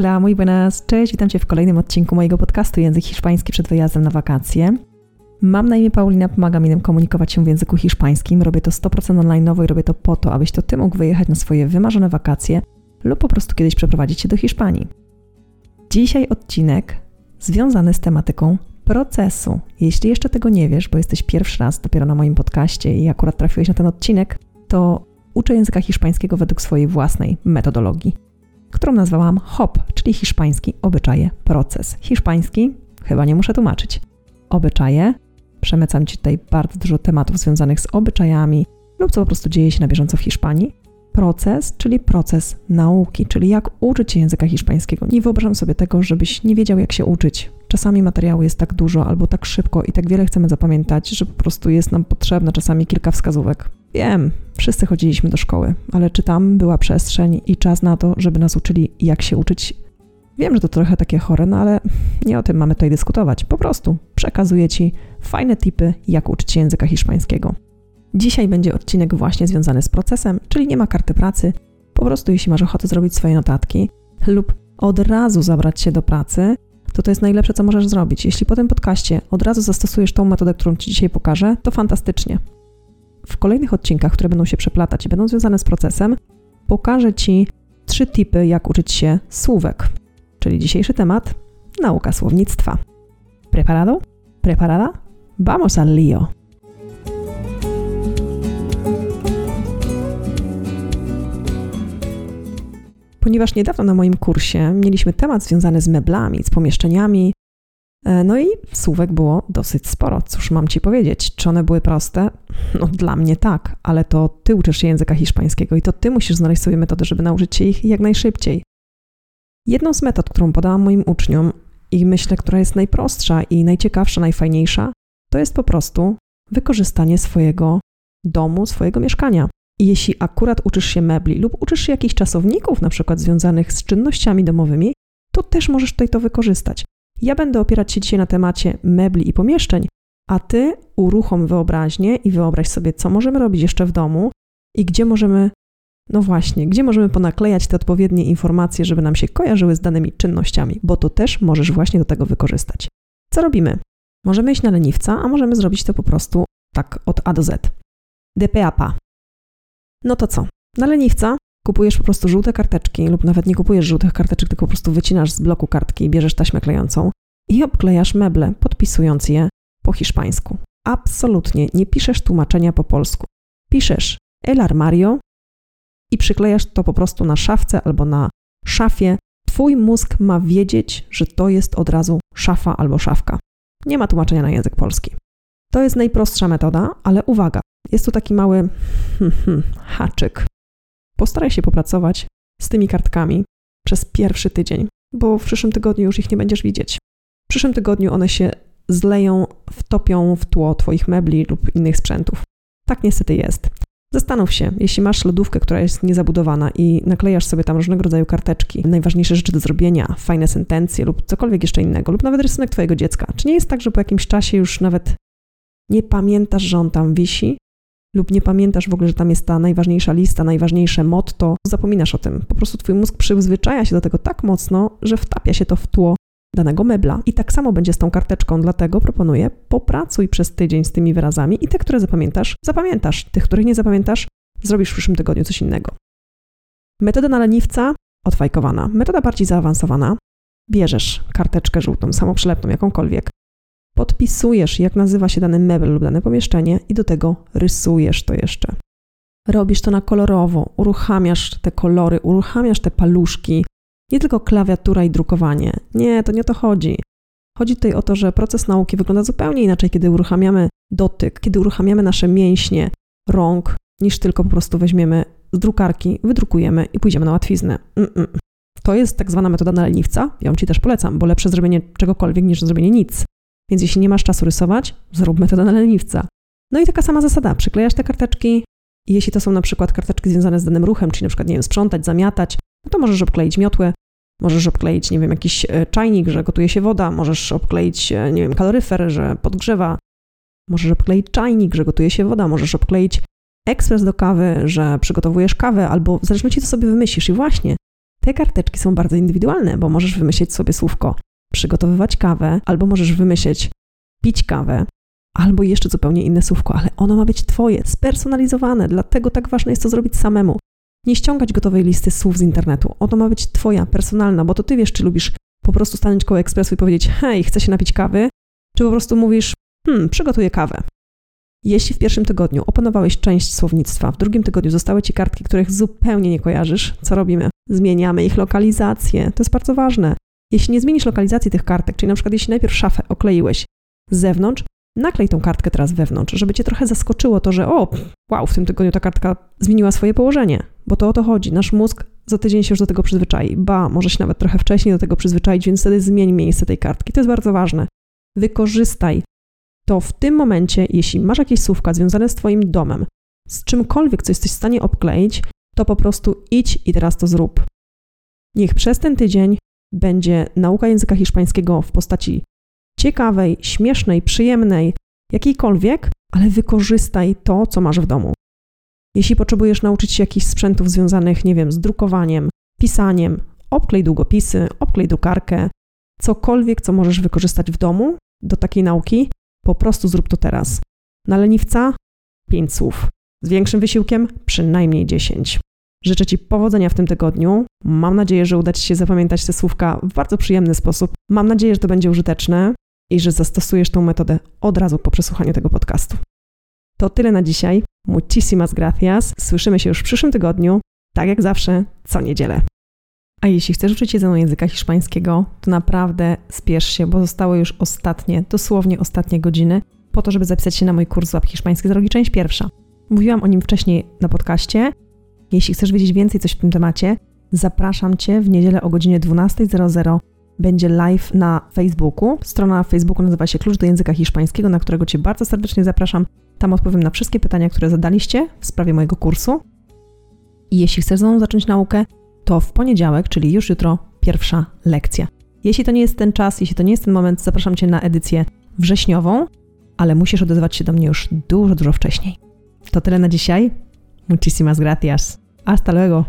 Hola, muy buenas, cześć, witam Cię w kolejnym odcinku mojego podcastu Język Hiszpański przed wyjazdem na wakacje. Mam na imię Paulina, pomagam innym komunikować się w języku hiszpańskim. Robię to 100% online i robię to po to, abyś to Ty mógł wyjechać na swoje wymarzone wakacje lub po prostu kiedyś przeprowadzić się do Hiszpanii. Dzisiaj odcinek związany z tematyką procesu. Jeśli jeszcze tego nie wiesz, bo jesteś pierwszy raz dopiero na moim podcaście i akurat trafiłeś na ten odcinek, to uczę języka hiszpańskiego według swojej własnej metodologii, którą nazwałam HOP, czyli hiszpański obyczaje proces. Hiszpański, chyba nie muszę tłumaczyć. Obyczaje, przemycam Ci tutaj bardzo dużo tematów związanych z obyczajami lub co po prostu dzieje się na bieżąco w Hiszpanii. Proces, czyli proces nauki, czyli jak uczyć się języka hiszpańskiego. Nie wyobrażam sobie tego, żebyś nie wiedział, jak się uczyć. Czasami materiału jest tak dużo albo tak szybko i tak wiele chcemy zapamiętać, że po prostu jest nam potrzebne czasami kilka wskazówek. Wiem, wszyscy chodziliśmy do szkoły, ale czy tam była przestrzeń i czas na to, żeby nas uczyli, jak się uczyć? Wiem, że to trochę takie chore, no ale nie o tym mamy tutaj dyskutować. Po prostu przekazuję Ci fajne tipy, jak uczyć się języka hiszpańskiego. Dzisiaj będzie odcinek właśnie związany z procesem, czyli nie ma karty pracy. Po prostu jeśli masz ochotę zrobić swoje notatki lub od razu zabrać się do pracy, to to jest najlepsze, co możesz zrobić. Jeśli po tym podcaście od razu zastosujesz tą metodę, którą Ci dzisiaj pokażę, to fantastycznie. W kolejnych odcinkach, które będą się przeplatać i będą związane z procesem, pokażę Ci trzy tipy, jak uczyć się słówek. Czyli dzisiejszy temat nauka słownictwa. Preparado? Preparada? Vamos al lío! Ponieważ niedawno na moim kursie mieliśmy temat związany z meblami, z pomieszczeniami, no i słówek było dosyć sporo. Cóż mam ci powiedzieć? Czy one były proste? No dla mnie tak, ale to ty uczysz się języka hiszpańskiego i to ty musisz znaleźć sobie metody, żeby nauczyć się ich jak najszybciej. Jedną z metod, którą podałam moim uczniom i myślę, która jest najprostsza i najciekawsza, najfajniejsza, to jest po prostu wykorzystanie swojego domu, swojego mieszkania. I jeśli akurat uczysz się mebli lub uczysz się jakichś czasowników, na przykład związanych z czynnościami domowymi, to też możesz tutaj to wykorzystać. Ja będę opierać się dzisiaj na temacie mebli i pomieszczeń, a ty uruchom wyobraźnię i wyobraź sobie, co możemy robić jeszcze w domu i gdzie możemy, no właśnie, gdzie możemy ponaklejać te odpowiednie informacje, żeby nam się kojarzyły z danymi czynnościami, bo to też możesz właśnie do tego wykorzystać. Co robimy? Możemy iść na leniwca, a możemy zrobić to po prostu tak od A do Z. DPAPA, no to co? Na leniwca kupujesz po prostu żółte karteczki, lub nawet nie kupujesz żółtych karteczek, tylko po prostu wycinasz z bloku kartki i bierzesz taśmę klejącą i obklejasz meble, podpisując je po hiszpańsku. Absolutnie nie piszesz tłumaczenia po polsku. Piszesz el armario i przyklejasz to po prostu na szafce albo na szafie. Twój mózg ma wiedzieć, że to jest od razu szafa albo szafka. Nie ma tłumaczenia na język polski. To jest najprostsza metoda, ale uwaga, jest tu taki mały hmm, hmm, haczyk. Postaraj się popracować z tymi kartkami przez pierwszy tydzień, bo w przyszłym tygodniu już ich nie będziesz widzieć. W przyszłym tygodniu one się zleją, wtopią w tło Twoich mebli lub innych sprzętów. Tak niestety jest. Zastanów się, jeśli masz lodówkę, która jest niezabudowana i naklejasz sobie tam różnego rodzaju karteczki, najważniejsze rzeczy do zrobienia, fajne sentencje lub cokolwiek jeszcze innego, lub nawet rysunek Twojego dziecka. Czy nie jest tak, że po jakimś czasie już nawet nie pamiętasz, że on tam wisi, lub nie pamiętasz w ogóle, że tam jest ta najważniejsza lista, najważniejsze motto, zapominasz o tym. Po prostu twój mózg przyzwyczaja się do tego tak mocno, że wtapia się to w tło danego mebla. I tak samo będzie z tą karteczką, dlatego proponuję, popracuj przez tydzień z tymi wyrazami i te, które zapamiętasz, zapamiętasz. Tych, których nie zapamiętasz, zrobisz w przyszłym tygodniu coś innego. Metoda na leniwca odfajkowana. Metoda bardziej zaawansowana. Bierzesz karteczkę żółtą, samoprzylepną, jakąkolwiek, podpisujesz, jak nazywa się dany mebel lub dane pomieszczenie i do tego rysujesz to jeszcze. Robisz to na kolorowo, uruchamiasz te kolory, uruchamiasz te paluszki, nie tylko klawiatura i drukowanie. Nie, to nie o to chodzi. Chodzi tutaj o to, że proces nauki wygląda zupełnie inaczej, kiedy uruchamiamy dotyk, kiedy uruchamiamy nasze mięśnie rąk, niż tylko po prostu weźmiemy z drukarki, wydrukujemy i pójdziemy na łatwiznę. Mm-mm. To jest tak zwana metoda na leniwca. Ja ją Ci też polecam, bo lepsze zrobienie czegokolwiek niż zrobienie nic. Więc jeśli nie masz czasu rysować, zrób metodę na leniwca. No i taka sama zasada, przyklejasz te karteczki jeśli to są na przykład karteczki związane z danym ruchem, czyli na przykład, nie wiem, sprzątać, zamiatać, no to możesz obkleić miotłę, możesz obkleić, nie wiem, jakiś e, czajnik, że gotuje się woda, możesz obkleić, e, nie wiem, kaloryfer, że podgrzewa, możesz obkleić czajnik, że gotuje się woda, możesz obkleić ekspres do kawy, że przygotowujesz kawę, albo w zależności co sobie wymyślisz. I właśnie, Te karteczki są bardzo indywidualne, bo możesz wymyślić sobie słówko przygotowywać kawę, albo możesz wymyślić pić kawę, albo jeszcze zupełnie inne słówko, ale ono ma być Twoje, spersonalizowane, dlatego tak ważne jest to zrobić samemu. Nie ściągać gotowej listy słów z internetu. Ono ma być Twoja, personalna, bo to Ty wiesz, czy lubisz po prostu stanąć koło ekspresu i powiedzieć hej, chcę się napić kawy, czy po prostu mówisz hmm, przygotuję kawę. Jeśli w pierwszym tygodniu opanowałeś część słownictwa, w drugim tygodniu zostały Ci kartki, których zupełnie nie kojarzysz, co robimy? Zmieniamy ich lokalizację. To jest bardzo ważne. Jeśli nie zmienisz lokalizacji tych kartek, czyli na przykład jeśli najpierw szafę okleiłeś z zewnątrz, naklej tą kartkę teraz wewnątrz, żeby cię trochę zaskoczyło to, że o, wow, w tym tygodniu ta kartka zmieniła swoje położenie, bo to o to chodzi. Nasz mózg za tydzień się już do tego przyzwyczai, ba, może się nawet trochę wcześniej do tego przyzwyczaić, więc wtedy zmień miejsce tej kartki. To jest bardzo ważne. Wykorzystaj to w tym momencie, jeśli masz jakieś słówka związane z Twoim domem, z czymkolwiek, co jesteś w stanie obkleić, to po prostu idź i teraz to zrób. Niech przez ten tydzień będzie nauka języka hiszpańskiego w postaci ciekawej, śmiesznej, przyjemnej, jakiejkolwiek, ale wykorzystaj to, co masz w domu. Jeśli potrzebujesz nauczyć się jakichś sprzętów związanych, nie wiem, z drukowaniem, pisaniem, obklej długopisy, obklej drukarkę, cokolwiek, co możesz wykorzystać w domu do takiej nauki, po prostu zrób to teraz. Na leniwca 5 słów. Z większym wysiłkiem przynajmniej 10. Życzę Ci powodzenia w tym tygodniu. Mam nadzieję, że uda Ci się zapamiętać te słówka w bardzo przyjemny sposób. Mam nadzieję, że to będzie użyteczne i że zastosujesz tą metodę od razu po przesłuchaniu tego podcastu. To tyle na dzisiaj. Muchísimas gracias. Słyszymy się już w przyszłym tygodniu, tak jak zawsze, co niedzielę. A jeśli chcesz uczyć się języka hiszpańskiego, to naprawdę spiesz się, bo zostały już ostatnie, dosłownie ostatnie godziny po to, żeby zapisać się na mój kurs Złap Hiszpański z drogi, część pierwsza. Mówiłam o nim wcześniej na podcaście. Jeśli chcesz wiedzieć więcej coś w tym temacie, zapraszam Cię w niedzielę o godzinie 12.00 będzie live na Facebooku. Strona na Facebooku nazywa się Klucz do Języka Hiszpańskiego, na którego Cię bardzo serdecznie zapraszam. Tam odpowiem na wszystkie pytania, które zadaliście w sprawie mojego kursu. I jeśli chcesz ze mną zacząć naukę, to w poniedziałek, czyli już jutro, pierwsza lekcja. Jeśli to nie jest ten czas, jeśli to nie jest ten moment, zapraszam Cię na edycję wrześniową, ale musisz odezwać się do mnie już dużo, dużo wcześniej. To tyle na dzisiaj. Muchísimas gracias. Hasta luego.